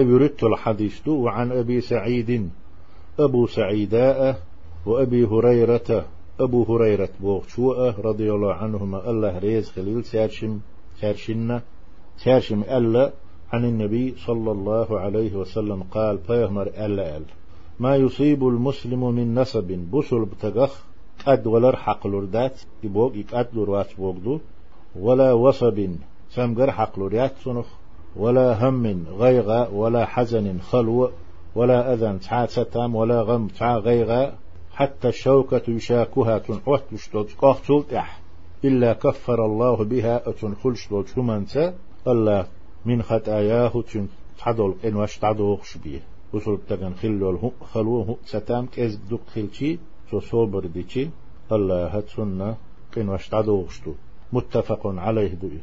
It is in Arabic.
أبي الحديث وعن أبي سعيد أبو سعيداء وأبي هريرة أبو هريرة بوغشوء رضي الله عنهما الله ريز خليل سارشم سارشنا سارشم ألا عن النبي صلى الله عليه وسلم قال بيهمر ألا أل. ما يصيب المسلم من نسب بسل بتغخ قد ولر حق لردات يبوغ يقاد لروات بوغدو ولا وصب سمغر حق لريات سنخ. ولا هم غيغة ولا حزن خلو ولا أذن تعا ولا غم تعا غيغة حتى الشوكة يشاكها تنحوت تشتوج قاختل تح إلا كفر الله بها أتن خلش دوج همانتا الله من خطاياه تن تعدل إن واش تعدوغش بيه وصل تغن خلو خلوه ستام كز دوك خلشي سو صوبر ديشي. الله هتسنة إن واش تعدوغش متفق عليه دوئي.